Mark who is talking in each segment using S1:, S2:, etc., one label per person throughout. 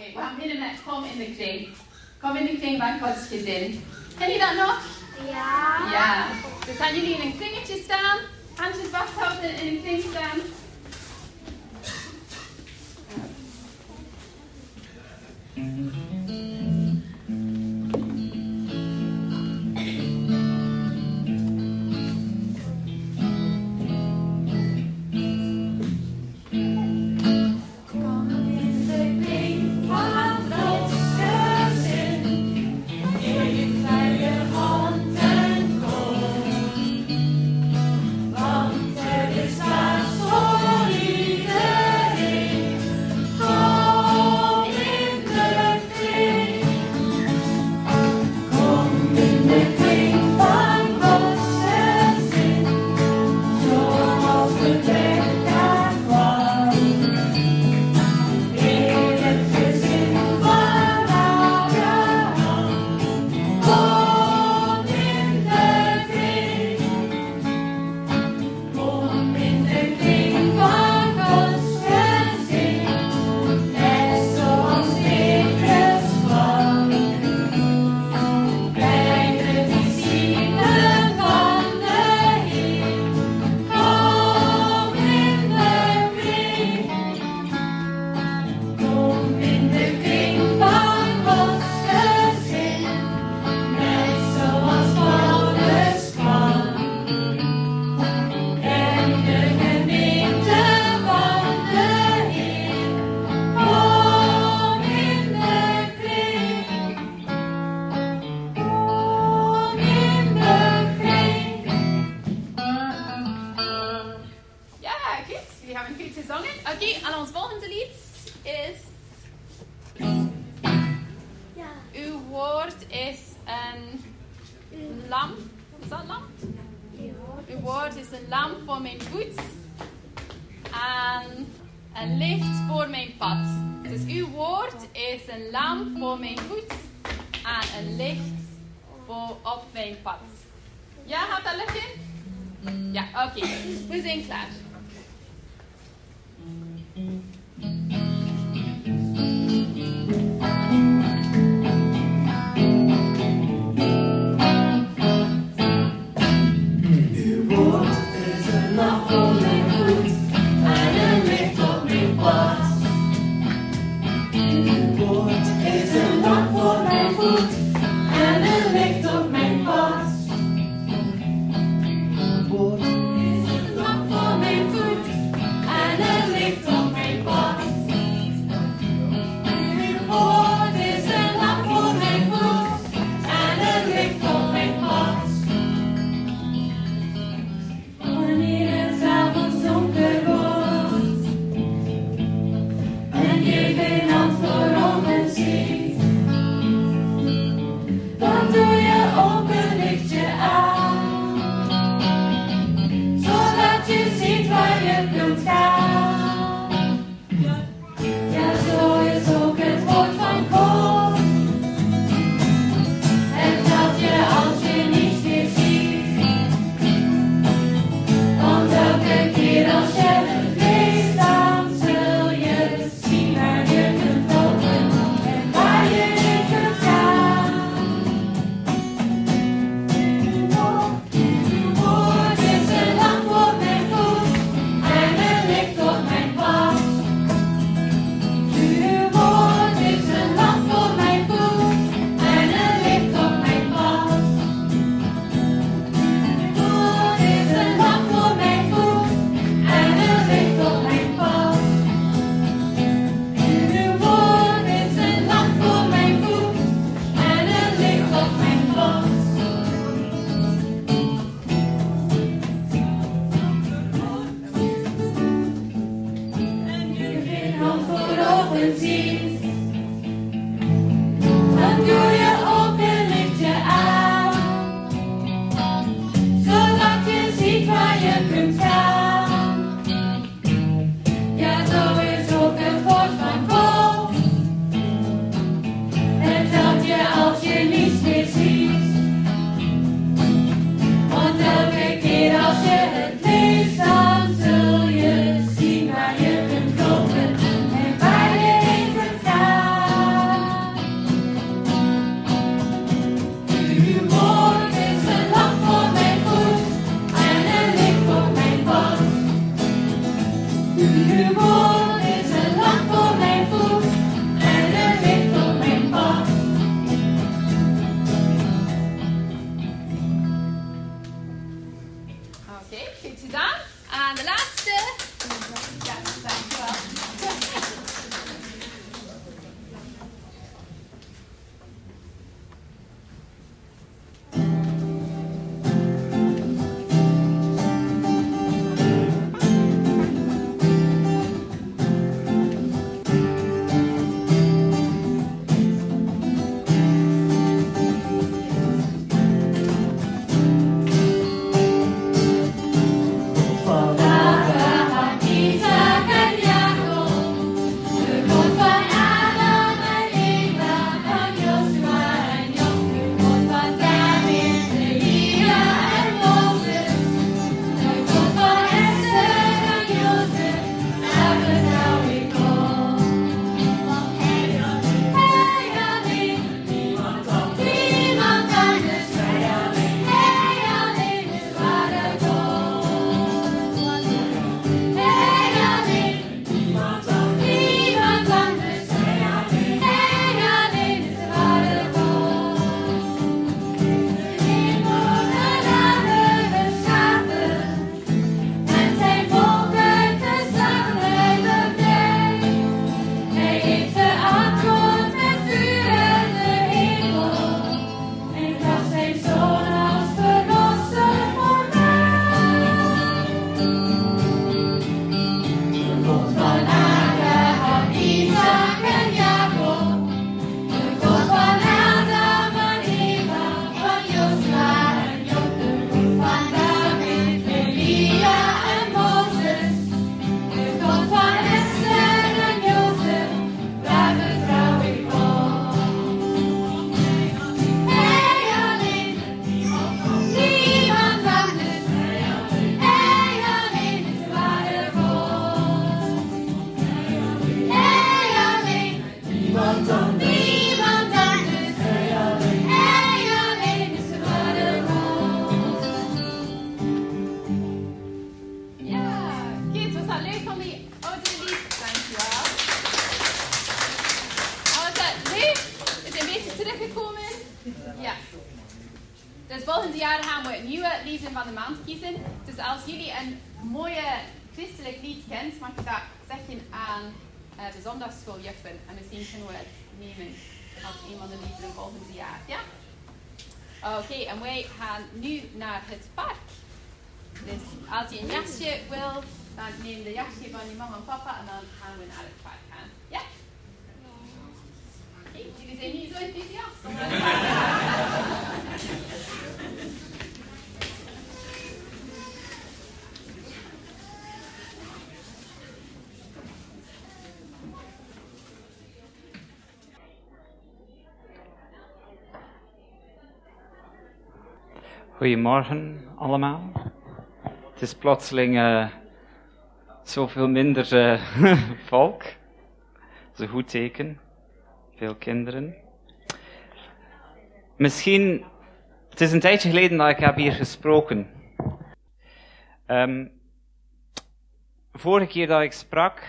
S1: Okay, we har minimum kom in the kring. Come in the kring var Guds gesin. Ken je dat nog?
S2: Ja.
S1: Ja. Dus gaan jullie in een kringetje staan, handjes wachthouden en in een kring
S2: stand. Woman's de
S1: zondagschooljuffen. En misschien kunnen we het nemen als een van de liederen volgend jaar. Ja? Oké, okay, en wij gaan nu naar het park. Dus als je een jasje wil, dan neem de jasje van je mama en papa en dan gaan we naar het park gaan. Ja? Oké, okay, jullie zijn niet zo enthousiast.
S3: Goedemorgen allemaal. Het is plotseling uh, zoveel minder uh, volk. Dat is een goed teken. Veel kinderen. Misschien, het is een tijdje geleden dat ik heb hier gesproken. Um, vorige keer dat ik sprak,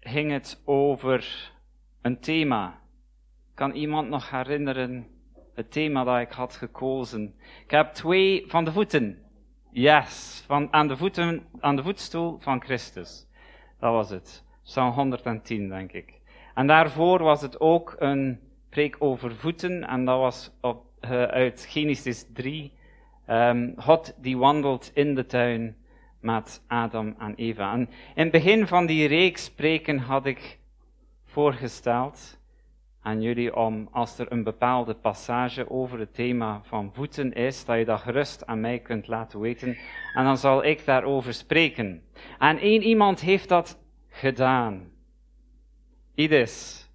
S3: ging het over een thema. Kan iemand nog herinneren het thema dat ik had gekozen. Ik heb twee van de voeten. Yes, van, aan, de voeten, aan de voetstoel van Christus. Dat was het. Psalm 110, denk ik. En daarvoor was het ook een preek over voeten, en dat was op, uh, uit Genesis 3. Um, ehm, God die wandelt in de tuin met Adam en Eva. En in het begin van die reeks preken had ik voorgesteld aan jullie om, als er een bepaalde passage over het thema van voeten is, dat je dat gerust aan mij kunt laten weten. En dan zal ik daarover spreken. En één iemand heeft dat gedaan. Idis.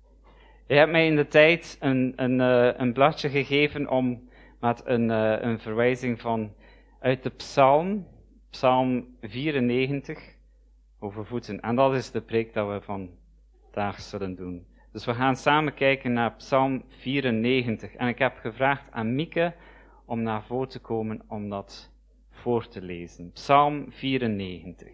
S3: Je hebt mij in de tijd een, een, uh, een bladje gegeven om met een, uh, een verwijzing van uit de psalm, psalm 94, over voeten. En dat is de preek dat we vandaag zullen doen. Dus we gaan samen kijken naar Psalm 94. En ik heb gevraagd aan Mieke om naar voren te komen om dat voor te lezen. Psalm 94.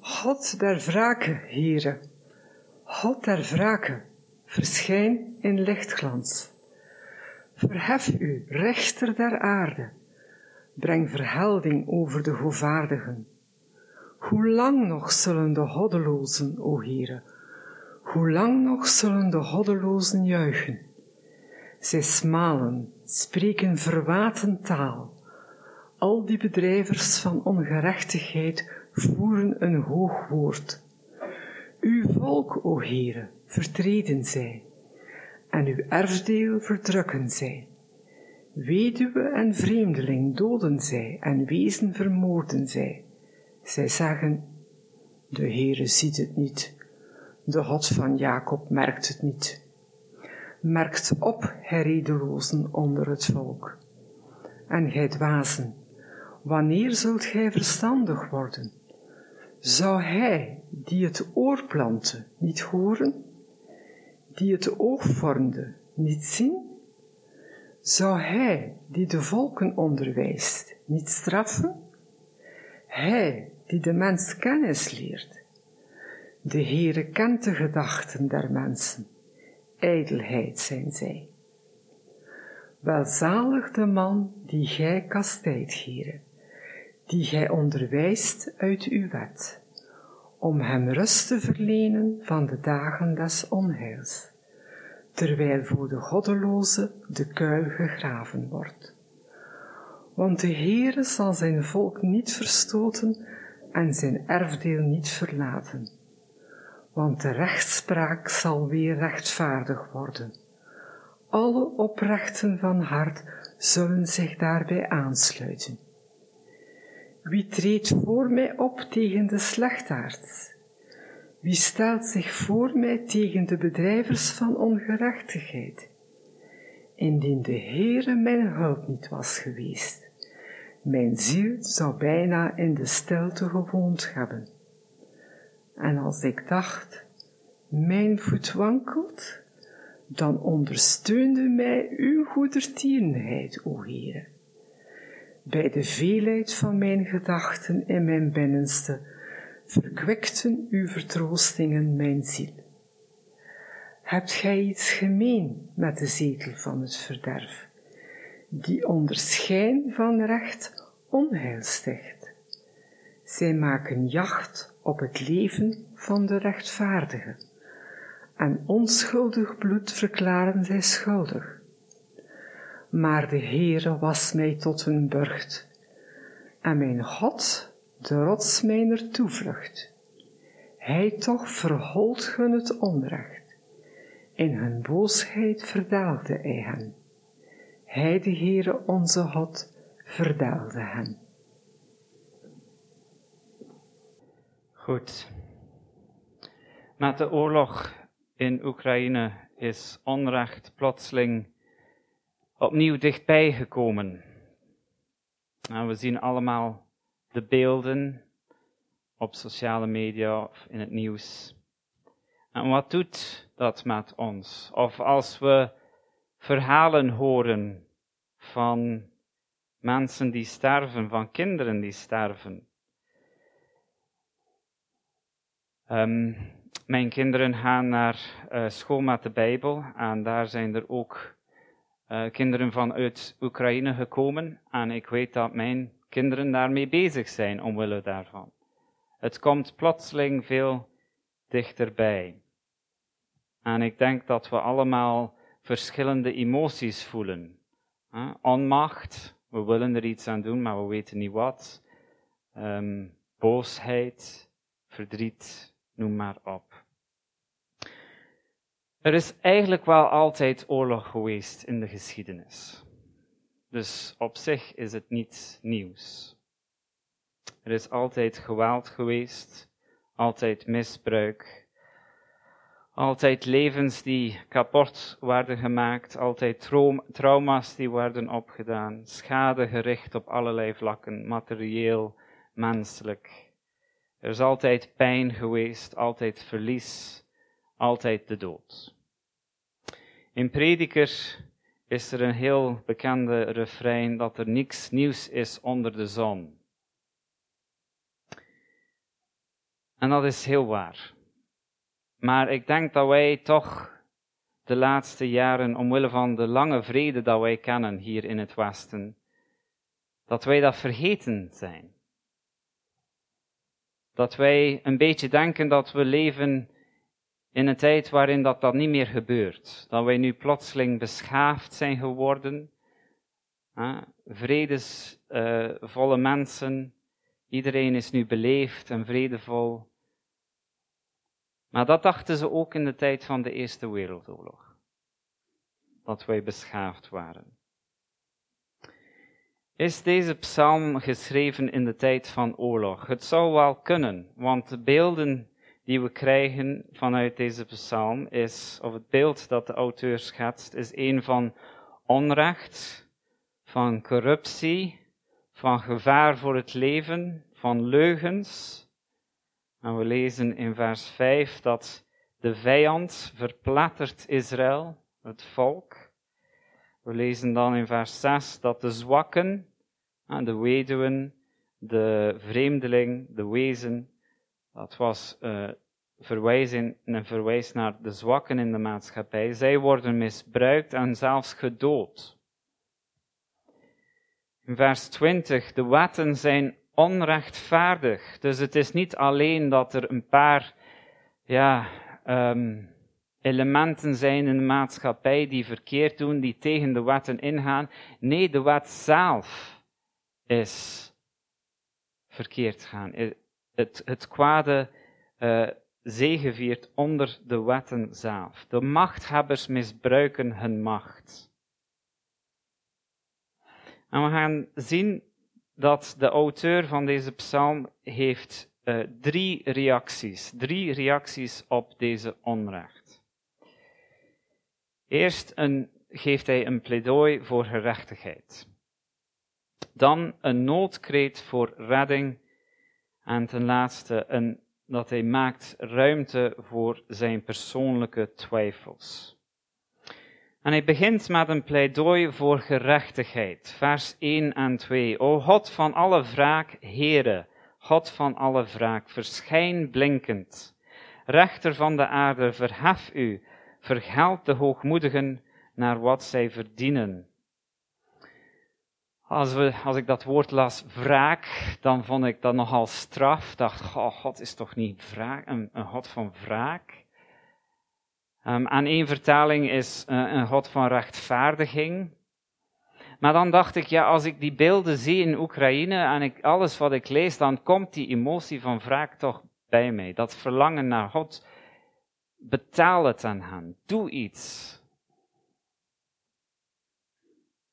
S4: God der wrake, Heere, God der wrake, verschijn in lichtglans. Verhef u, rechter der aarde breng verhelding over de goedvaardigen. Hoe lang nog zullen de goddelozen, o Heere, hoe lang nog zullen de goddelozen juichen? Zij smalen, spreken verwaten taal. Al die bedrijvers van ongerechtigheid voeren een hoog woord. Uw volk, o Heere, vertreden zij, en uw erfdeel verdrukken zij. Weduwe en vreemdeling doden zij en wezen vermoorden zij. Zij zeggen, de Heere ziet het niet, de God van Jacob merkt het niet. Merkt op, herredelozen onder het volk. En gij dwazen, wanneer zult gij verstandig worden? Zou hij, die het oor plantte, niet horen? Die het oog vormde, niet zien? Zou hij, die de volken onderwijst, niet straffen? Hij, die de mens kennis leert. De Heere kent de gedachten der mensen. Ijdelheid zijn zij. Welzalig de man die gij kastijdt, Heere, die gij onderwijst uit uw wet, om hem rust te verlenen van de dagen des onheils terwijl voor de goddeloze de kuil gegraven wordt. Want de Heere zal zijn volk niet verstoten en zijn erfdeel niet verlaten. Want de rechtspraak zal weer rechtvaardig worden. Alle oprechten van hart zullen zich daarbij aansluiten. Wie treedt voor mij op tegen de slechtaards? Wie stelt zich voor mij tegen de bedrijvers van ongerechtigheid? Indien de Heere mijn hulp niet was geweest, mijn ziel zou bijna in de stilte gewoond hebben. En als ik dacht, mijn voet wankelt, dan ondersteunde mij uw goedertierenheid, o Heere. Bij de veelheid van mijn gedachten in mijn binnenste verkwikten uw vertroostingen mijn ziel. Hebt gij iets gemeen met de zetel van het verderf, die onder schijn van recht onheil sticht? Zij maken jacht op het leven van de rechtvaardige, en onschuldig bloed verklaren zij schuldig. Maar de Heere was mij tot een burcht, en mijn God de rots mijner toevlucht. Hij toch verholt hun het onrecht, in hun boosheid verdelgde hij hen. Hij, de Heere onze God, verdelgde hen.
S3: Goed. Met de oorlog in Oekraïne is onrecht plotseling opnieuw dichtbij gekomen. Nou, we zien allemaal de beelden op sociale media of in het nieuws. En wat doet dat met ons? Of als we verhalen horen van mensen die sterven, van kinderen die sterven. Um, mijn kinderen gaan naar uh, school met de Bijbel en daar zijn er ook uh, kinderen vanuit Oekraïne gekomen. En ik weet dat mijn kinderen daarmee bezig zijn omwille daarvan. Het komt plotseling veel dichterbij. En ik denk dat we allemaal verschillende emoties voelen. Onmacht, we willen er iets aan doen, maar we weten niet wat. Um, boosheid, verdriet, noem maar op. Er is eigenlijk wel altijd oorlog geweest in de geschiedenis. Dus op zich is het niets nieuws. Er is altijd geweld geweest, altijd misbruik, altijd levens die kapot werden gemaakt, altijd trauma's die werden opgedaan, schade gericht op allerlei vlakken, materieel, menselijk. Er is altijd pijn geweest, altijd verlies, altijd de dood. In Prediker is er een heel bekende refrein dat er niks nieuws is onder de zon. En dat is heel waar. Maar ik denk dat wij toch de laatste jaren, omwille van de lange vrede dat wij kennen hier in het Westen, dat wij dat vergeten zijn. Dat wij een beetje denken dat we leven in een tijd waarin dat, dat niet meer gebeurt. Dat wij nu plotseling beschaafd zijn geworden. vredesvolle mensen. Iedereen is nu beleefd en vredevol. Maar dat dachten ze ook in de tijd van de Eerste Wereldoorlog. Dat wij beschaafd waren. Is deze psalm geschreven in de tijd van oorlog? Het zou wel kunnen, want de beelden die we krijgen vanuit deze psalm is, of het beeld dat de auteur schetst, is een van onrecht, van corruptie, van gevaar voor het leven, van leugens. En we lezen in vers 5 dat de vijand verplettert Israël, het volk. We lezen dan in vers 6 dat de zwakken, de weduwen, de vreemdeling, de wezen, dat was uh, verwijzen, een verwijs naar de zwakken in de maatschappij. Zij worden misbruikt en zelfs gedood. In vers 20, de wetten zijn onrechtvaardig. Dus het is niet alleen dat er een paar ja, um, elementen zijn in de maatschappij die verkeerd doen, die tegen de wetten ingaan. Nee, de wet zelf is verkeerd gaan het, het kwade uh, zegeviert onder de wetten zelf. De machthebbers misbruiken hun macht. En we gaan zien dat de auteur van deze psalm heeft uh, drie reacties. Drie reacties op deze onrecht. Eerst een, geeft hij een pleidooi voor gerechtigheid. Dan een noodkreet voor redding en ten laatste een, dat hij maakt ruimte voor zijn persoonlijke twijfels. En hij begint met een pleidooi voor gerechtigheid. Vers 1 en 2. O God van alle wraak, Heere, God van alle wraak, verschijn blinkend. Rechter van de aarde, verhef u, vergeld de hoogmoedigen naar wat zij verdienen. Als, we, als ik dat woord las, wraak, dan vond ik dat nogal straf. Dacht, oh, God is toch niet wraak, een, God van wraak? Um, aan één vertaling is uh, een God van rechtvaardiging. Maar dan dacht ik, ja, als ik die beelden zie in Oekraïne en ik, alles wat ik lees, dan komt die emotie van wraak toch bij mij. Dat verlangen naar God. Betaal het aan hem. Doe iets.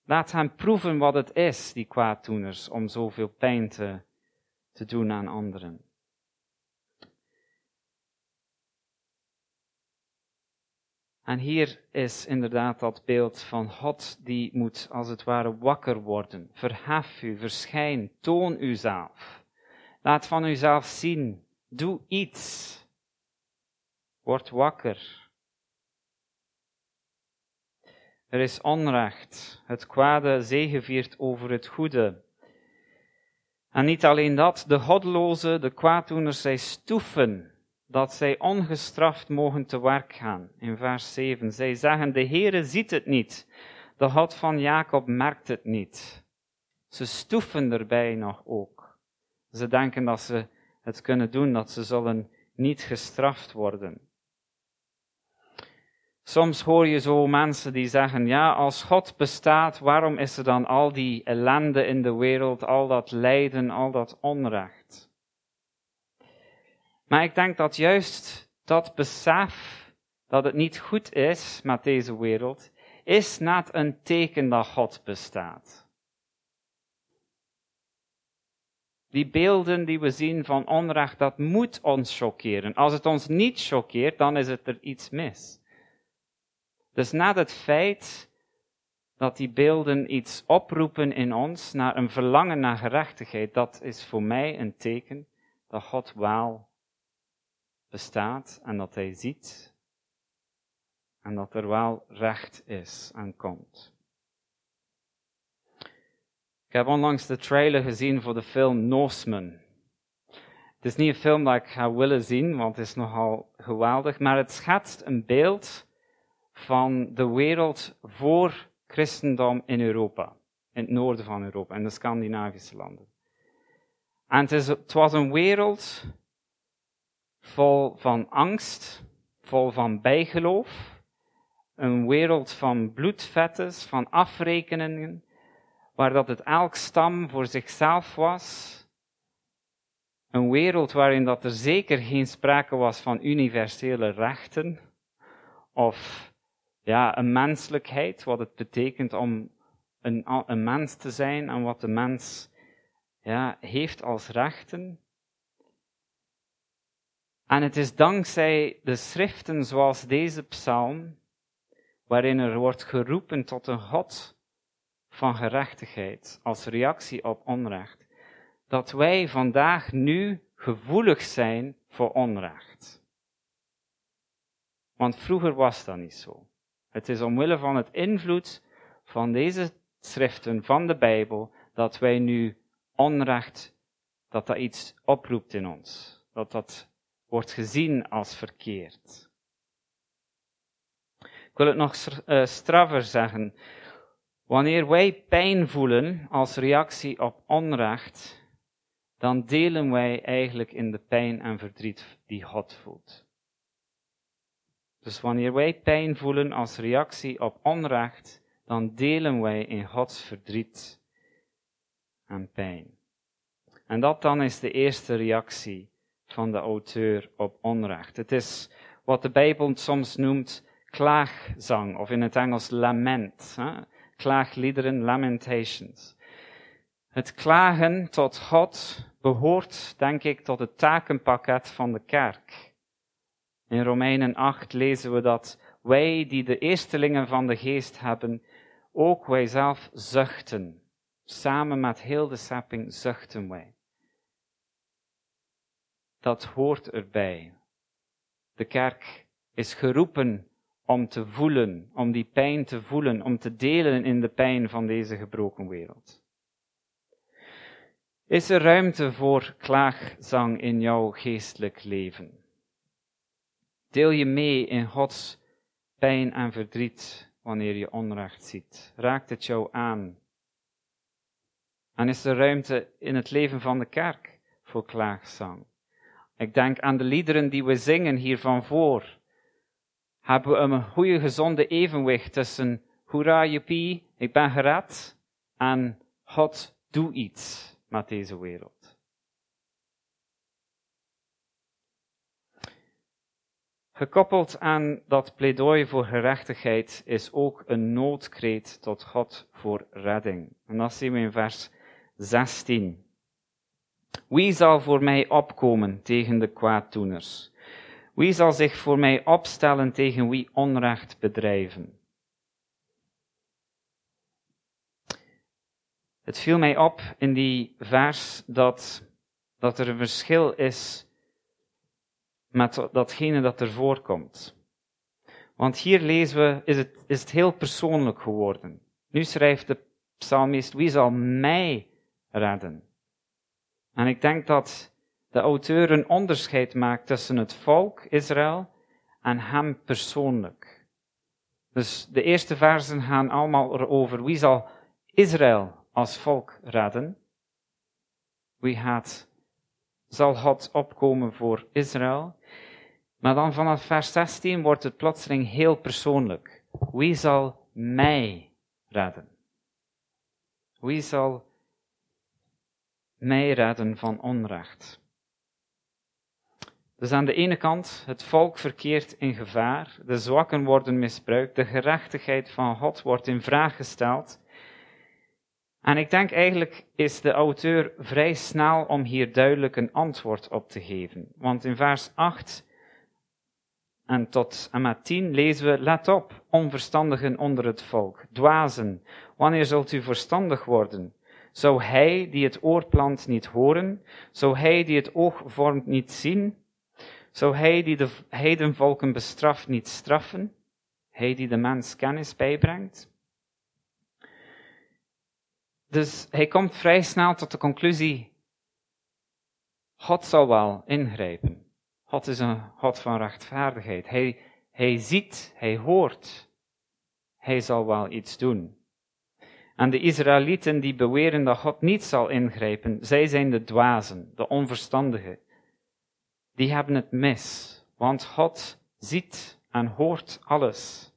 S3: Laat hen proeven wat het is, die kwaaddoeners, om zoveel pijn te, te doen aan anderen. En hier is inderdaad dat beeld van God die moet als het ware wakker worden. Verhef u, verschijn, toon uzelf. Laat van uzelf zien. Doe iets. Word wakker. Er is onrecht. Het kwade zegeviert over het goede. En niet alleen dat, de godlozen, de kwaaddoeners, zij stoeven dat zij ongestraft mogen te werk gaan. In vers 7. Zij zeggen, de Heere ziet het niet. De God van Jacob merkt het niet. Ze stoeven erbij nog ook. Ze denken dat ze het kunnen doen, dat ze zullen niet gestraft worden. Soms hoor je zo mensen die zeggen, ja, als God bestaat, waarom is er dan al die ellende in de wereld, al dat lijden, al dat onrecht? Maar ik denk dat juist dat besef dat het niet goed is met deze wereld, is net een teken dat God bestaat. Die beelden die we zien van onrecht, dat moet ons choqueren. Als het ons niet choqueert, dan is het er iets mis. Dus na het feit dat die beelden iets oproepen in ons naar een verlangen naar gerechtigheid, dat is voor mij een teken dat God wel bestaat en dat Hij ziet en dat er wel recht is en komt. Ik heb onlangs de trailer gezien voor de film Norseman. Het is niet een film dat ik ga willen zien, want het is nogal geweldig, maar het schetst een beeld van de wereld voor christendom in Europa. In het noorden van Europa, in de Scandinavische landen. En het, was een wereld vol van angst, vol van bijgeloof. Een wereld van bloedvettes, van afrekeningen, waar dat het elk stam voor zichzelf was. Een wereld waarin dat er zeker geen sprake was van universele rechten of ja, een menselijkheid, wat het betekent om een, een mens te zijn en wat de mens ja, heeft als rechten. En het is dankzij de schriften zoals deze psalm, waarin er wordt geroepen tot een God van gerechtigheid als reactie op onrecht, dat wij vandaag nu gevoelig zijn voor onrecht. Want vroeger was dat niet zo. Het is omwille van het invloed van deze schriften van de Bijbel dat wij nu onrecht, dat dat iets oproept in ons. Dat dat wordt gezien als verkeerd. Ik wil het nog uh, straffer zeggen. Wanneer wij pijn voelen als reactie op onrecht, dan delen wij eigenlijk in de pijn en verdriet die God voelt. Dus wanneer wij pijn voelen als reactie op onrecht, dan delen wij in Gods verdriet en pijn. En dat dan is de eerste reactie van de auteur op onrecht. Het is wat de Bijbel soms noemt klaagzang, of in het Engels lament. Klaagliederen, lamentations. Het klagen tot God behoort, denk ik, tot het takenpakket van de kerk. In Romeinen 8 lezen we dat wij die de eerstelingen van de geest hebben, ook wij zelf zuchten. Samen met heel de schepping zuchten wij. Dat hoort erbij. De kerk is geroepen om te voelen, om die pijn te voelen, om te delen in de pijn van deze gebroken wereld. Is er ruimte voor klaagzang in jouw geestelijk leven? Deel je mee in Gods pijn en verdriet wanneer je onrecht ziet? Raakt het jou aan? En is er ruimte in het leven van de kerk voor klaagzang? Ik denk aan de liederen die we zingen hiervan voor. Hebben we een goede, gezonde evenwicht tussen hoera, joepie, ik ben gered, en God, doe iets met deze wereld. Gekoppeld aan dat pleidooi voor gerechtigheid is ook een noodkreet tot God voor redding. En dat zien we in vers 16. Wie zal voor mij opkomen tegen de kwaaddoeners? Wie zal zich voor mij opstellen tegen wie onrecht bedrijven? Het viel mij op in die vers dat, dat er een verschil is met datgene dat er voorkomt. Want hier lezen we, is het, is het heel persoonlijk geworden. Nu schrijft de psalmist, wie zal mij redden? En ik denk dat de auteur een onderscheid maakt tussen het volk Israël en hem persoonlijk. Dus de eerste versen gaan allemaal erover wie zal Israël als volk redden. Wie gaat, zal God opkomen voor Israël. Maar dan vanaf vers 16 wordt het plotseling heel persoonlijk. Wie zal mij redden? Wie zal mij redden van onrecht? Dus aan de ene kant, het volk verkeert in gevaar, de zwakken worden misbruikt, de gerechtigheid van God wordt in vraag gesteld. En ik denk eigenlijk is de auteur vrij snel om hier duidelijk een antwoord op te geven. Want in vers 8 en tot en met 10 lezen we, let op, onverstandigen onder het volk, dwazen, wanneer zult u verstandig worden? Zou hij die het oor plant niet horen? Zou hij die het oog vormt niet zien? Zou hij die de heidenvolken bestraft niet straffen? Hij die de mens kennis bijbrengt? Dus hij komt vrij snel tot de conclusie, God zal wel ingrijpen. God is een God van rechtvaardigheid. Hij, hij ziet, hij hoort. Hij zal wel iets doen. En de Israëlieten die beweren dat God niet zal ingrijpen, zij zijn de dwazen, de onverstandigen. Die hebben het mis, want God ziet en hoort alles.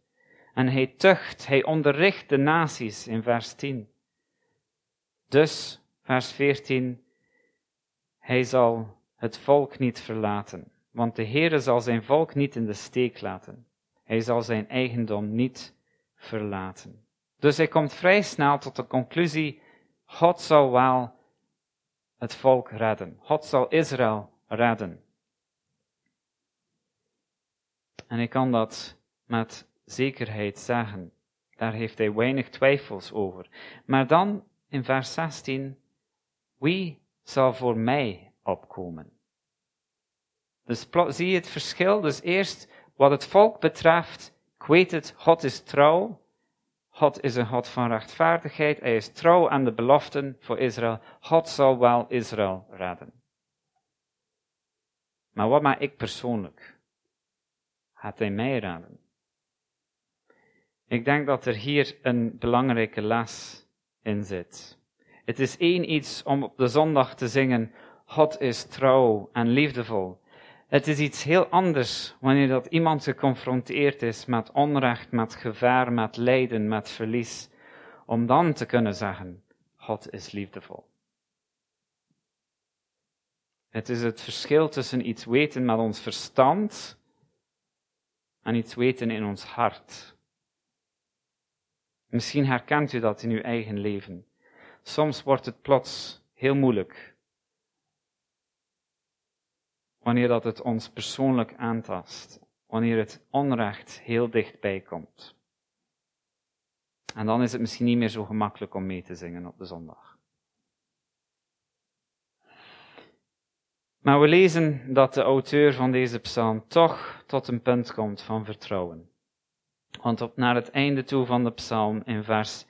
S3: En hij tucht, hij onderricht de naties in vers 10. Dus, vers 14, hij zal het volk niet verlaten, want de Heere zal zijn volk niet in de steek laten. Hij zal zijn eigendom niet verlaten. Dus hij komt vrij snel tot de conclusie, God zal wel het volk redden. God zal Israël redden. En ik kan dat met zekerheid zeggen. Daar heeft hij weinig twijfels over. Maar dan in vers 16, wie zal voor mij opkomen? Dus zie je het verschil? Dus eerst wat het volk betreft, ik weet het, God is trouw. God is een God van rechtvaardigheid. Hij is trouw aan de beloften voor Israël. God zal wel Israël redden. Maar wat maak ik persoonlijk? Gaat hij mij redden? Ik denk dat er hier een belangrijke les in zit. Het is één iets om op de zondag te zingen, God is trouw en liefdevol. Het is iets heel anders wanneer dat iemand geconfronteerd is met onrecht, met gevaar, met lijden, met verlies, om dan te kunnen zeggen, God is liefdevol. Het is het verschil tussen iets weten met ons verstand en iets weten in ons hart. Misschien herkent u dat in uw eigen leven. Soms wordt het plots heel moeilijk. Wanneer dat het ons persoonlijk aantast. Wanneer het onrecht heel dichtbij komt. En dan is het misschien niet meer zo gemakkelijk om mee te zingen op de zondag. Maar we lezen dat de auteur van deze psalm toch tot een punt komt van vertrouwen. Want op naar het einde toe van de psalm in vers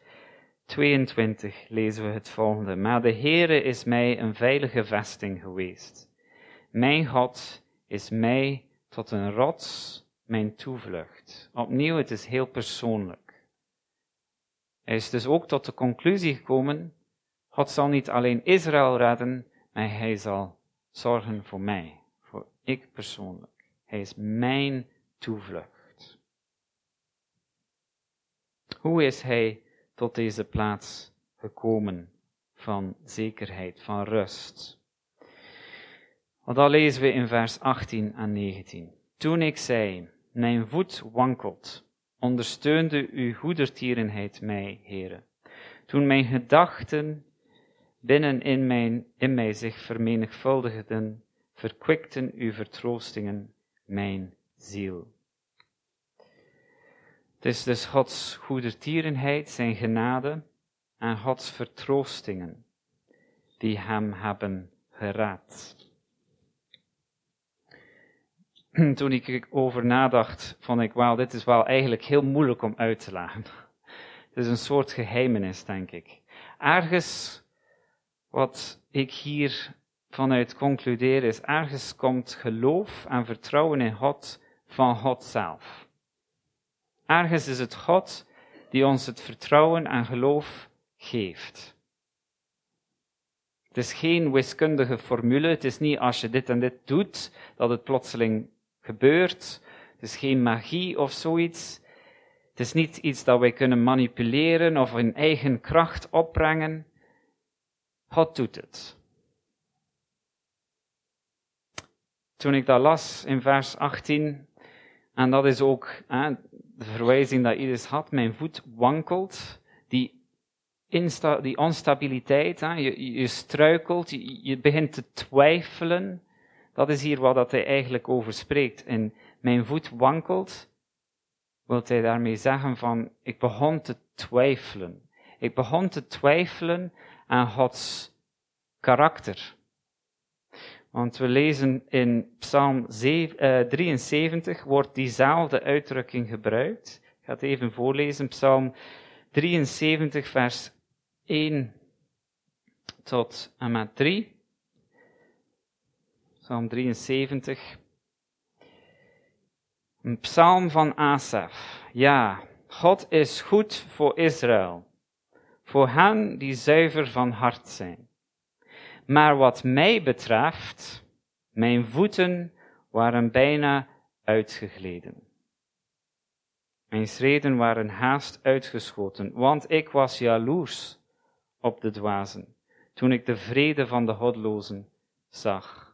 S3: 22 lezen we het volgende. Maar de Heere is mij een veilige vesting geweest. Mijn God is mij tot een rots, mijn toevlucht. Opnieuw, het is heel persoonlijk. Hij is dus ook tot de conclusie gekomen, God zal niet alleen Israël redden, maar hij zal zorgen voor mij, voor ik persoonlijk. Hij is mijn toevlucht. Hoe is hij tot deze plaats gekomen van zekerheid, van rust? Want dat lezen we in vers 18 en 19. Toen ik zei, mijn voet wankelt, ondersteunde uw goedertierenheid mij, heren. Toen mijn gedachten binnen in, mijn, in mij zich vermenigvuldigden, verkwikten uw vertroostingen mijn ziel. Het is dus Gods goedertierenheid, zijn genade en Gods vertroostingen die hem hebben geraad. Toen ik over nadacht, vond ik, wauw, dit is wel eigenlijk heel moeilijk om uit te leggen. Het is een soort geheimenis, denk ik. Ergens, wat ik hier vanuit concludeer, is ergens komt geloof en vertrouwen in God van God zelf. Ergens is het God die ons het vertrouwen en geloof geeft. Het is geen wiskundige formule. Het is niet als je dit en dit doet, dat het plotseling gebeurt. Het is geen magie of zoiets. Het is niet iets dat wij kunnen manipuleren of in eigen kracht opbrengen. God doet het. Toen ik dat las in vers 18, en dat is ook hè, de verwijzing dat Iris had, mijn voet wankelt, die, insta, die onstabiliteit, hè, je, struikelt, je begint te twijfelen. Dat is hier wat dat hij eigenlijk over spreekt. En mijn voet wankelt, wil hij daarmee zeggen van, ik begon te twijfelen. Ik begon te twijfelen aan Gods karakter. Want we lezen in Psalm 73 eh, wordt diezelfde uitdrukking gebruikt. Ik ga het even voorlezen. Psalm 73, vers 1 tot en met 3. Psalm 73. Een psalm van Asaf. Ja, God is goed voor Israël, voor hen die zuiver van hart zijn. Maar wat mij betreft, mijn voeten waren bijna uitgegleden. Mijn schreden waren haast uitgeschoten, want ik was jaloers op de dwazen, toen ik de vrede van de godlozen zag.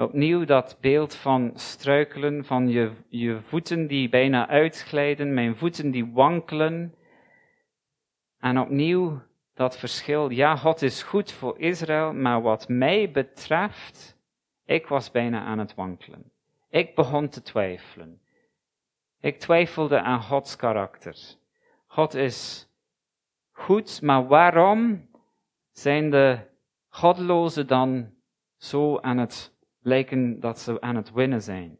S3: Opnieuw dat beeld van struikelen, van je, je voeten die bijna uitglijden, mijn voeten die wankelen. En opnieuw dat verschil. Ja, God is goed voor Israël, maar wat mij betreft, ik was bijna aan het wankelen. Ik begon te twijfelen. Ik twijfelde aan Gods karakter. God is goed, maar waarom zijn de godlozen dan zo aan het lijken dat ze aan het winnen zijn?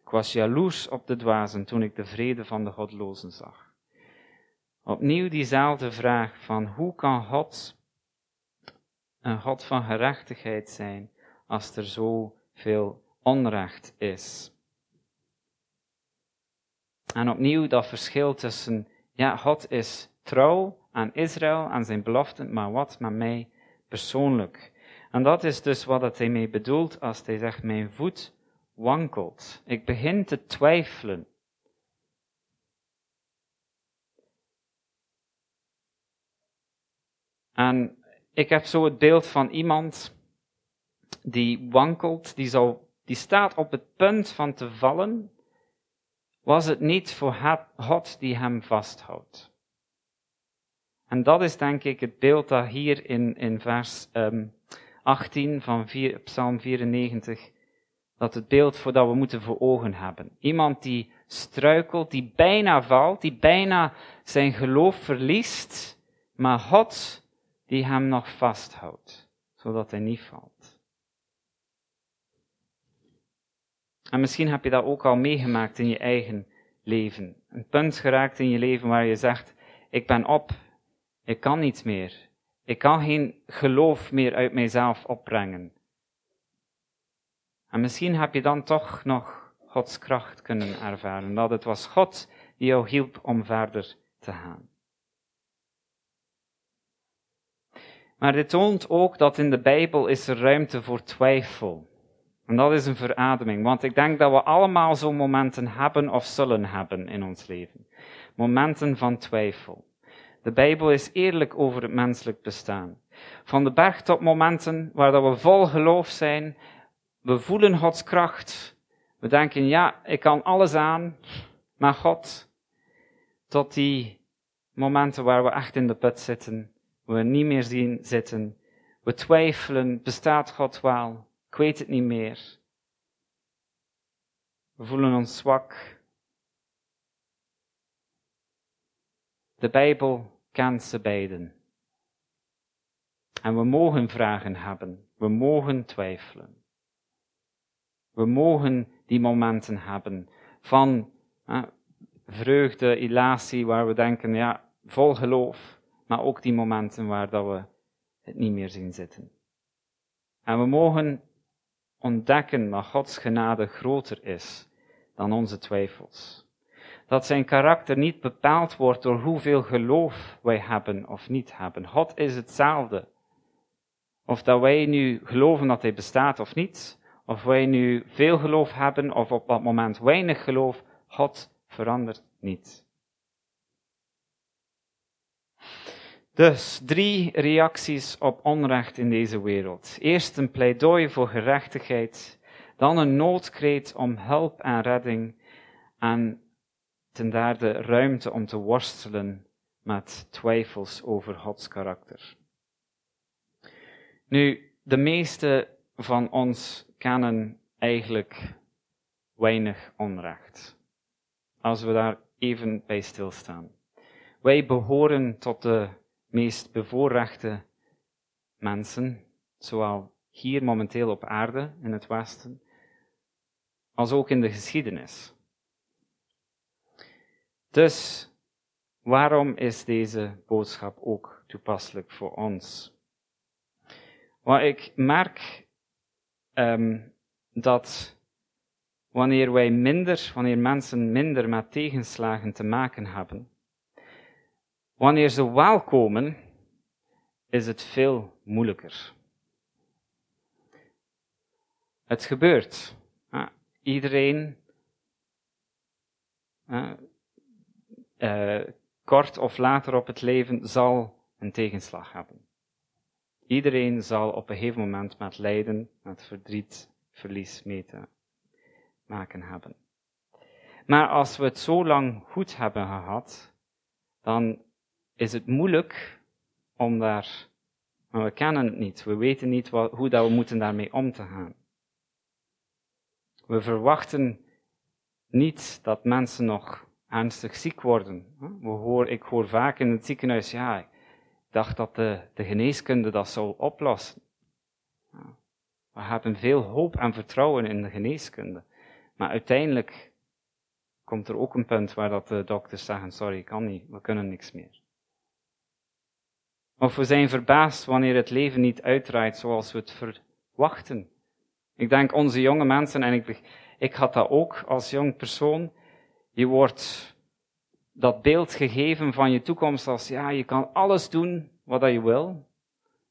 S3: Ik was jaloers op de dwazen toen ik de vrede van de godlozen zag. Opnieuw diezelfde vraag van hoe kan God een God van gerechtigheid zijn als er zoveel onrecht is? En opnieuw dat verschil tussen, ja, God is trouw aan Israël, aan zijn beloften, maar wat met mij persoonlijk? En dat is dus wat hij mee bedoelt als hij zegt, mijn voet wankelt. Ik begin te twijfelen. En ik heb zo het beeld van iemand die wankelt, die, zou, die staat op het punt van te vallen, was het niet voor God die hem vasthoudt. En dat is denk ik het beeld dat hier in, in vers ehm, 18 van Psalm 94, dat het beeld voor dat we moeten voor ogen hebben. Iemand die struikelt, die bijna valt, die bijna zijn geloof verliest, maar God die hem nog vasthoudt, zodat hij niet valt. En misschien heb je dat ook al meegemaakt in je eigen leven. Een punt geraakt in je leven waar je zegt, ik ben op, ik kan niet meer, ik kan geen geloof meer uit mijzelf opbrengen. En misschien heb je dan toch nog Gods kracht kunnen ervaren, dat het was God die jou hielp om verder te gaan. Maar dit toont ook dat in de Bijbel is er ruimte voor twijfel. En dat is een verademing, want ik denk dat we allemaal zo'n momenten hebben of zullen hebben in ons leven. Momenten van twijfel. De Bijbel is eerlijk over het menselijk bestaan. Van de berg tot momenten waar dat we vol geloof zijn, we voelen Gods kracht. We denken, ja, ik kan alles aan, maar God. Tot die momenten waar we echt in de put zitten, we niet meer zien zitten. We twijfelen, bestaat God wel? Ik weet het niet meer. We voelen ons zwak. De Bijbel kent ze beiden. En we mogen vragen hebben. We mogen twijfelen. We mogen die momenten hebben van vreugde, ilatie, waar we denken, ja, vol geloof. Maar ook die momenten waar dat we het niet meer zien zitten. En we mogen ontdekken dat Gods genade groter is dan onze twijfels. Dat zijn karakter niet bepaald wordt door hoeveel geloof wij hebben of niet hebben. God is hetzelfde. Of dat wij nu geloven dat hij bestaat of niet, of wij nu veel geloof hebben of op dat moment weinig geloof, God verandert niet. Dus drie reacties op onrecht in deze wereld. Eerst een pleidooi voor gerechtigheid, dan een noodkreet om hulp en redding en ten derde ruimte om te worstelen met twijfels over Gods karakter. Nu, de meeste van ons kennen eigenlijk weinig onrecht. Als we daar even bij stilstaan. Wij behoren tot de meest bevoorrechte mensen, zowel hier momenteel op aarde in het Westen, als ook in de geschiedenis. Dus waarom is deze boodschap ook toepasselijk voor ons? Wat ik merk um, dat wanneer wij minder, wanneer mensen minder met tegenslagen te maken hebben, wanneer ze wel komen, is het veel moeilijker. Het gebeurt. iedereen, uh, kort of later op het leven, zal een tegenslag hebben. Iedereen zal op een gegeven moment met lijden, met verdriet, verlies mee te maken hebben. Maar als we het zo lang goed hebben gehad, dan is het moeilijk om daar, we kennen het niet, we weten niet wat, hoe dat we moeten daarmee om te gaan. We verwachten niet dat mensen nog ernstig ziek worden. We hoor, ik hoor vaak in het ziekenhuis, ja, dacht dat de, de geneeskunde dat zou oplossen. We hebben veel hoop en vertrouwen in de geneeskunde. Maar uiteindelijk komt er ook een punt waar dat de dokters zeggen, sorry, kan niet, we kunnen niks meer. Of we zijn verbaasd wanneer het leven niet uitdraait zoals we het verwachten. Ik denk onze jonge mensen, en ik, ik had dat ook als jong persoon, je wordt dat beeld gegeven van je toekomst als, ja, je kan alles doen wat je wil.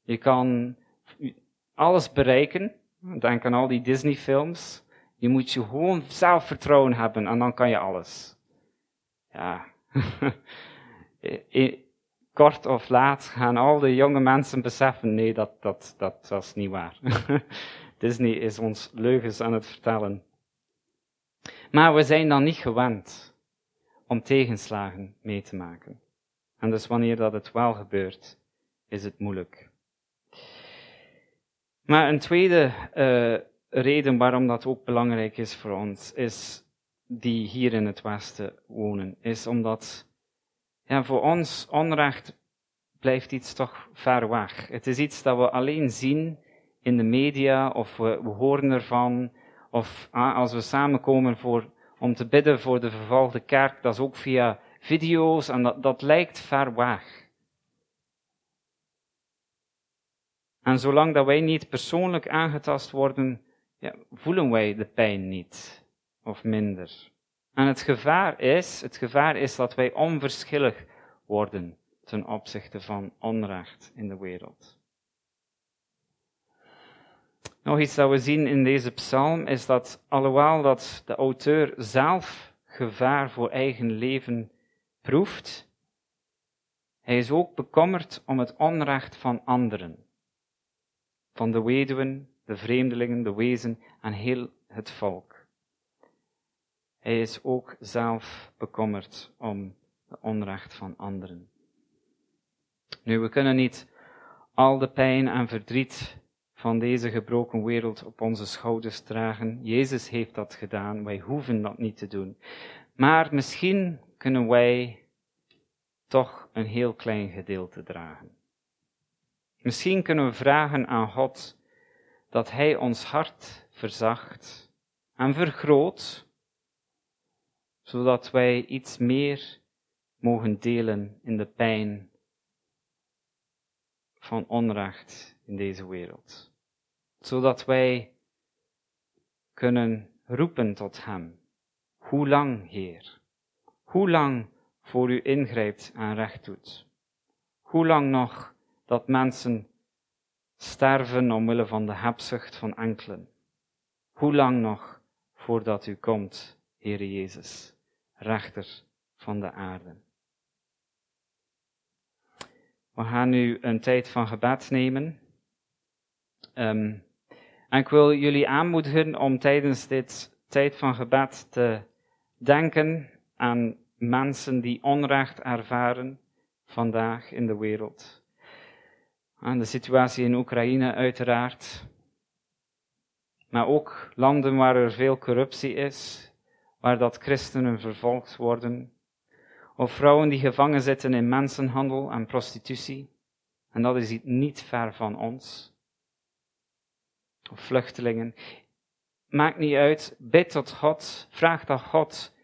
S3: Je kan alles bereiken. Denk aan al die Disney films. Je moet je gewoon zelfvertrouwen hebben en dan kan je alles. Ja. Kort of laat gaan al de jonge mensen beseffen, nee, dat, dat, dat, dat is niet waar. Disney is ons leugens aan het vertellen. Maar we zijn dan niet gewend om tegenslagen mee te maken. En dus wanneer dat het wel gebeurt, is het moeilijk. Maar een tweede uh, reden waarom dat ook belangrijk is voor ons, is die hier in het Westen wonen, is omdat ja, voor ons onrecht blijft iets toch ver weg. Het is iets dat we alleen zien in de media, of we, we horen ervan, of ah, als we samenkomen voor om te bidden voor de vervolgde kerk. Dat is ook via, video's en dat, dat lijkt ver weg. En zolang dat wij niet persoonlijk aangetast worden, ja, voelen wij de pijn niet, of minder. En het gevaar is, het gevaar is dat wij onverschillig worden ten opzichte van onrecht in de wereld. Nog iets dat we zien in deze psalm is dat alhoewel dat de auteur zelf gevaar voor eigen leven proeft, hij is ook bekommerd om het onrecht van anderen. Van de weduwen, de vreemdelingen, de wezen en heel het volk. Hij is ook zelf bekommerd om het onrecht van anderen. Nu, we kunnen niet al de pijn en verdriet van deze gebroken wereld op onze schouders dragen. Jezus heeft dat gedaan, wij hoeven dat niet te doen. Maar misschien kunnen wij toch een heel klein gedeelte dragen. Misschien kunnen we vragen aan God dat Hij ons hart verzacht en vergroot, zodat wij iets meer mogen delen in de pijn van onrecht in deze wereld zodat wij kunnen roepen tot Hem. Hoe lang, Heer? Hoe lang voor U ingrijpt en recht doet? Hoe lang nog dat mensen sterven omwille van de hebzucht van enkelen? Hoe lang nog voordat U komt, Heere Jezus, rechter van de aarde? We gaan nu een tijd van gebed nemen. Um, en ik wil jullie aanmoedigen om tijdens dit tijd van gebed te denken aan mensen die onrecht ervaren vandaag in de wereld. Aan de situatie in Oekraïne uiteraard. Maar ook landen waar er veel corruptie is, waar dat christenen vervolgd worden. Of vrouwen die gevangen zitten in mensenhandel en prostitutie. En dat is niet ver van ons of vluchtelingen. Maakt niet uit. Bid tot God. Vraag dat God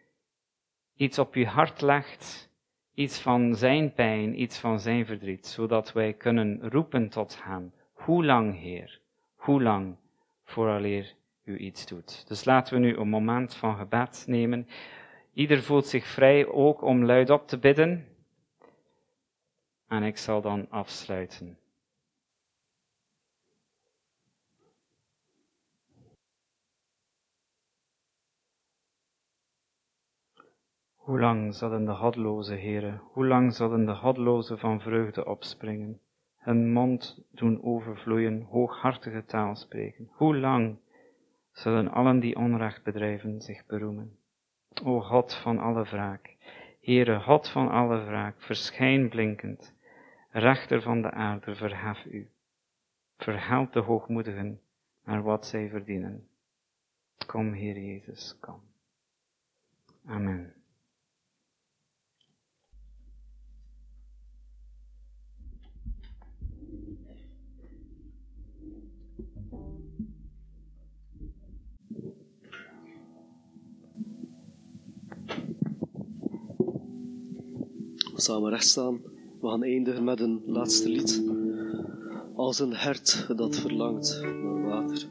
S3: iets op je hart legt. Iets van zijn pijn, iets van zijn verdriet. Zodat wij kunnen roepen tot Hem. Hoe lang, Heer? Hoe lang vooraleer u iets doet? Dus laten we nu een moment van gebed nemen. Ieder voelt zich vrij ook om luidop te bidden. En ik zal dan afsluiten. Hoe lang zullen de godloze heren, hoe lang zullen de godlozen van vreugde opspringen, hun mond doen overvloeien, hooghartige taal spreken? Hoe lang zullen allen die onrecht bedrijven zich beroemen? O God van alle wraak, Heere, God van alle wraak, verschijn blinkend, rechter van de aarde, verhef u. Verheld de hoogmoedigen naar wat zij verdienen. Kom, Heer Jezus, kom. Amen.
S5: Samen recht staan. We gaan eindigen met een laatste lied. Als een hert dat verlangt naar water.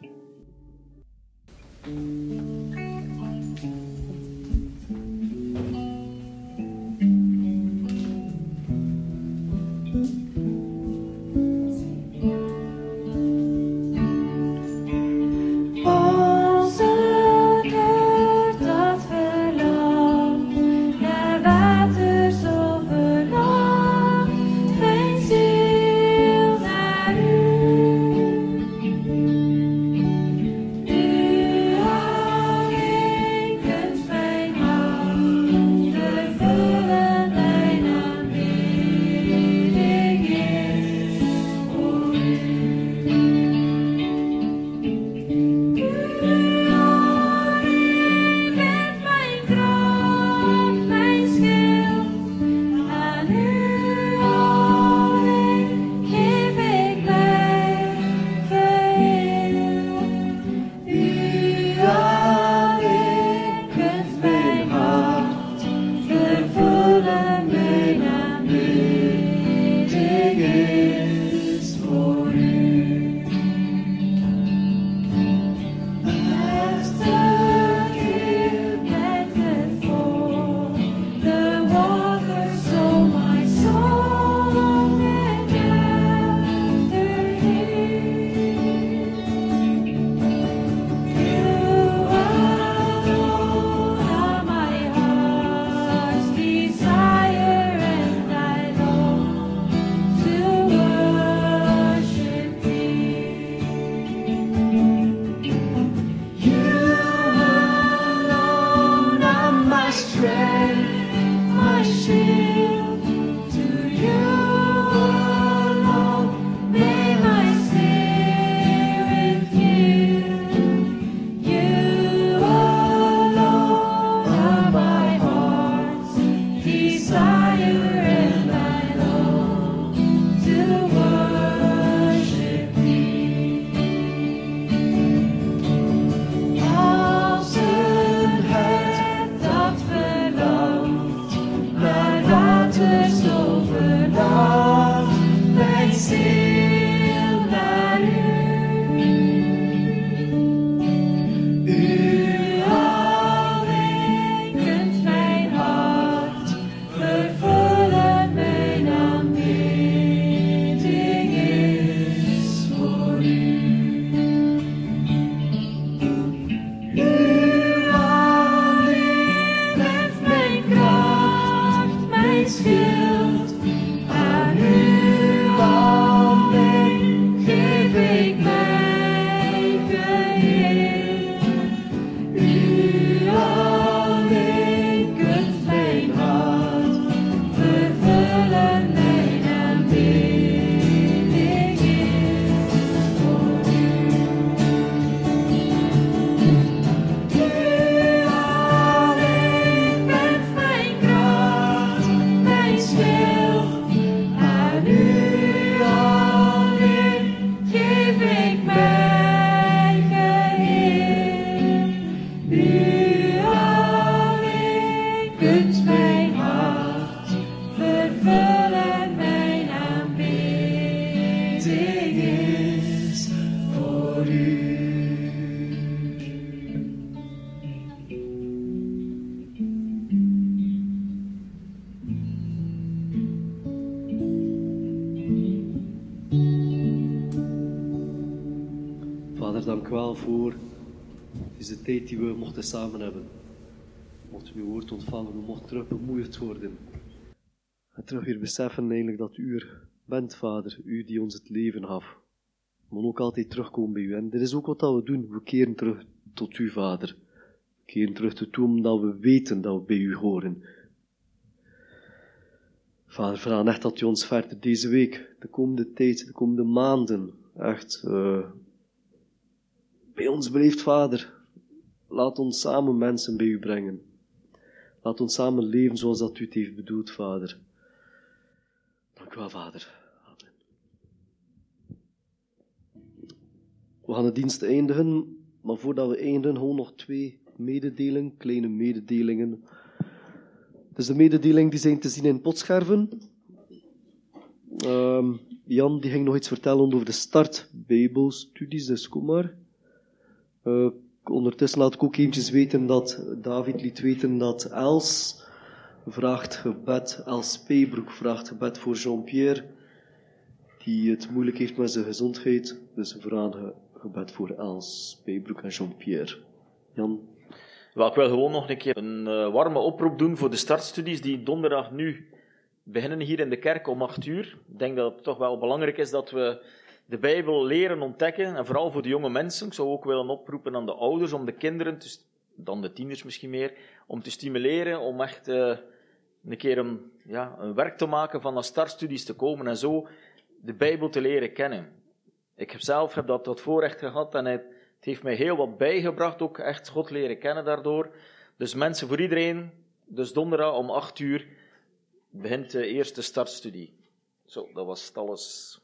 S5: Die we mochten samen hebben. We mochten uw woord ontvangen, we mochten terug bemoedigd worden. En terug weer beseffen eigenlijk dat u er bent, Vader, u die ons het leven gaf. We ook altijd terugkomen bij u. En dit is ook wat we doen. We keren terug tot u, Vader. We keren terug tot u omdat we weten dat we bij u horen. Vader, vraag echt dat u ons verder deze week, de komende tijd, de komende maanden, echt eh, bij ons beleeft, Vader. Laat ons samen mensen bij u brengen. Laat ons samen leven zoals dat u het heeft bedoeld, Vader. Dank u wel, Vader. Amen. We gaan de dienst eindigen, maar voordat we eindigen, gewoon nog twee mededelingen, kleine mededelingen. Dus de mededelingen die zijn te zien in potscherven. Ehm, Jan die ging nog iets vertellen over de start Bijbelstudies, dus kom maar. Eh, ondertussen laat ik ook eventjes weten dat David liet weten dat Els vraagt gebed, Els Peebroek vraagt gebed voor Jean-Pierre, die het moeilijk heeft met zijn gezondheid. Dus we vragen gebed voor Els Peebroek en Jean-Pierre. Jan?
S6: Wel, ik wil gewoon nog een keer een eh, warme oproep doen voor de startstudies die donderdag nu beginnen hier in de kerk om acht uur. Ik denk dat het toch wel belangrijk is dat we de Bijbel leren ontdekken, en vooral voor de jonge mensen. Ik zou ook willen oproepen aan de ouders om de kinderen, dan de tieners misschien meer, om te stimuleren om echt eh, een keer een, ja, een werk te maken van naar startstudies te komen en zo de Bijbel te leren kennen. Ik heb zelf heb dat tot voorrecht gehad en het, het heeft mij heel wat bijgebracht, ook echt God leren kennen daardoor. Dus mensen, voor iedereen, dus donderdag om acht uur begint de eerste startstudie. Zo, dat was alles